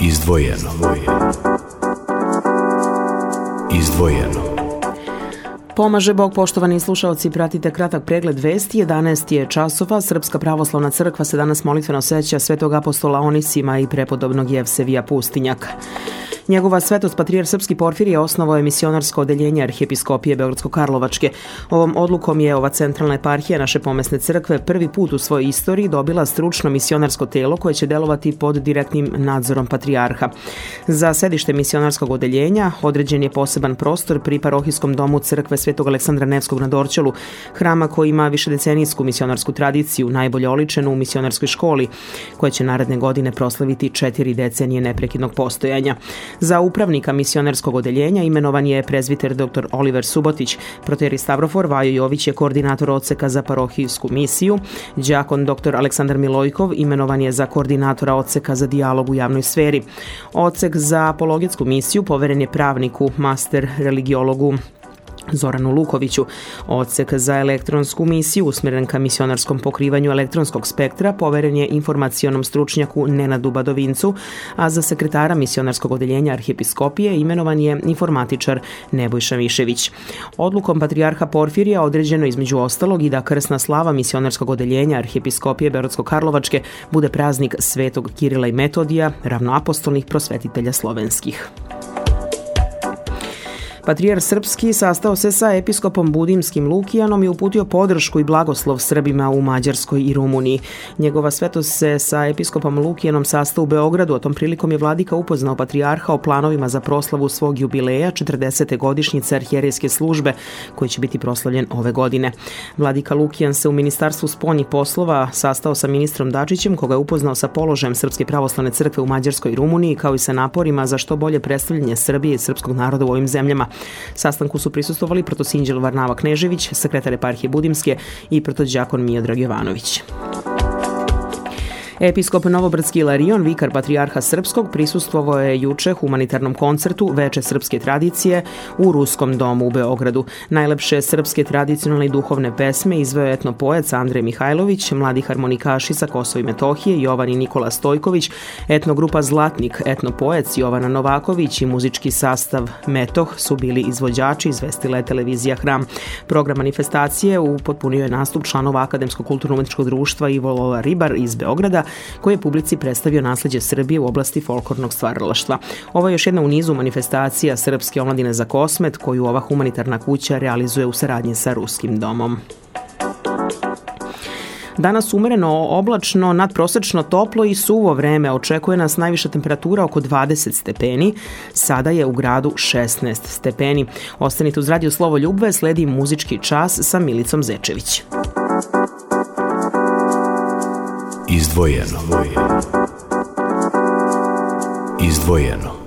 Izdvojeno. Izdvojeno. Pomaže Bog, poštovani slušalci, pratite kratak pregled vesti. 11 je časova. Srpska pravoslavna crkva se danas molitveno seća svetog apostola Onisima i prepodobnog Jevsevija Pustinjaka. Njegova svetost patrijar Srpski Porfirije osnovao je misionarsko odeljenje arhijepiskopije Beogradsko-Karlovačke. Ovom odlukom je ova centralna eparhija naše pomesne crkve prvi put u svojoj istoriji dobila stručno misionarsko telo koje će delovati pod direktnim nadzorom patrijarha. Za sedište misionarskog odeljenja određen je poseban prostor pri parohijskom domu crkve Svetog Aleksandra Nevskog na Dorčelu, hrama koji ima višedecenijsku misionarsku tradiciju, najbolje oličenu u misionarskoj školi, koja će naredne godine proslaviti četiri decenije neprekidnog postojanja. Za upravnika misionarskog odeljenja imenovan je prezviter dr. Oliver Subotić, proteri Stavrofor Vajo Jović je koordinator odseka za parohijsku misiju, đakon dr. Aleksandar Milojkov imenovan je za koordinatora odseka za dijalog u javnoj sferi. Odsek za apologetsku misiju poveren je pravniku, master religiologu Zoranu Lukoviću. Odsek za elektronsku misiju usmjeren ka misionarskom pokrivanju elektronskog spektra poveren je informacionom stručnjaku Nenadu Badovincu, a za sekretara misionarskog odeljenja arhijepiskopije imenovan je informatičar Nebojša Mišević. Odlukom patrijarha Porfirija određeno između ostalog i da krsna slava misionarskog odeljenja arhijepiskopije Berodsko-Karlovačke bude praznik Svetog Kirila i Metodija, ravnoapostolnih prosvetitelja slovenskih. Patrijar Srpski sastao se sa episkopom Budimskim Lukijanom i uputio podršku i blagoslov Srbima u Mađarskoj i Rumuniji. Njegova svetost se sa episkopom Lukijanom sastao u Beogradu, o tom prilikom je vladika upoznao patrijarha o planovima za proslavu svog jubileja 40. godišnjice arhijerijske službe koji će biti proslavljen ove godine. Vladika Lukijan se u Ministarstvu spoljnih poslova sastao sa ministrom Dačićem koga je upoznao sa položajem Srpske pravoslavne crkve u Mađarskoj i Rumuniji kao i sa naporima za što bolje predstavljanje Srbije i srpskog naroda u ovim zemljama. Sastanku su prisustovali protosinđel Varnava Knežević, sekretar eparhije Budimske i protođakon Miodrag Jovanović. Episkop Novobrdski Ilarion, vikar patrijarha Srpskog, prisustvovao je juče humanitarnom koncertu Veče srpske tradicije u Ruskom domu u Beogradu. Najlepše srpske tradicionalne i duhovne pesme izveo etno poet Andrej Mihajlović, mladi harmonikaši sa Kosova i Metohije Jovan i Nikola Stojković, etnogrupa Zlatnik, etno poet Jovana Novaković i muzički sastav Metoh su bili izvođači, izvestila televizija Hram. Program manifestacije upotpunio je nastup članova Akademskog kulturno-umetničkog društva Ivo Lola Ribar iz Beograda, koji je publici predstavio nasleđe Srbije u oblasti folklornog stvaralaštva. Ovo je još jedna u nizu manifestacija Srpske omladine za kosmet koju ova humanitarna kuća realizuje u saradnji sa Ruskim domom. Danas umereno oblačno, nadprosečno toplo i suvo vreme. Očekuje nas najviša temperatura oko 20 stepeni. Sada je u gradu 16 stepeni. Ostanite uz radio Slovo Ljubve, sledi muzički čas sa Milicom Zečević. Izdvojeno. Izdvojeno.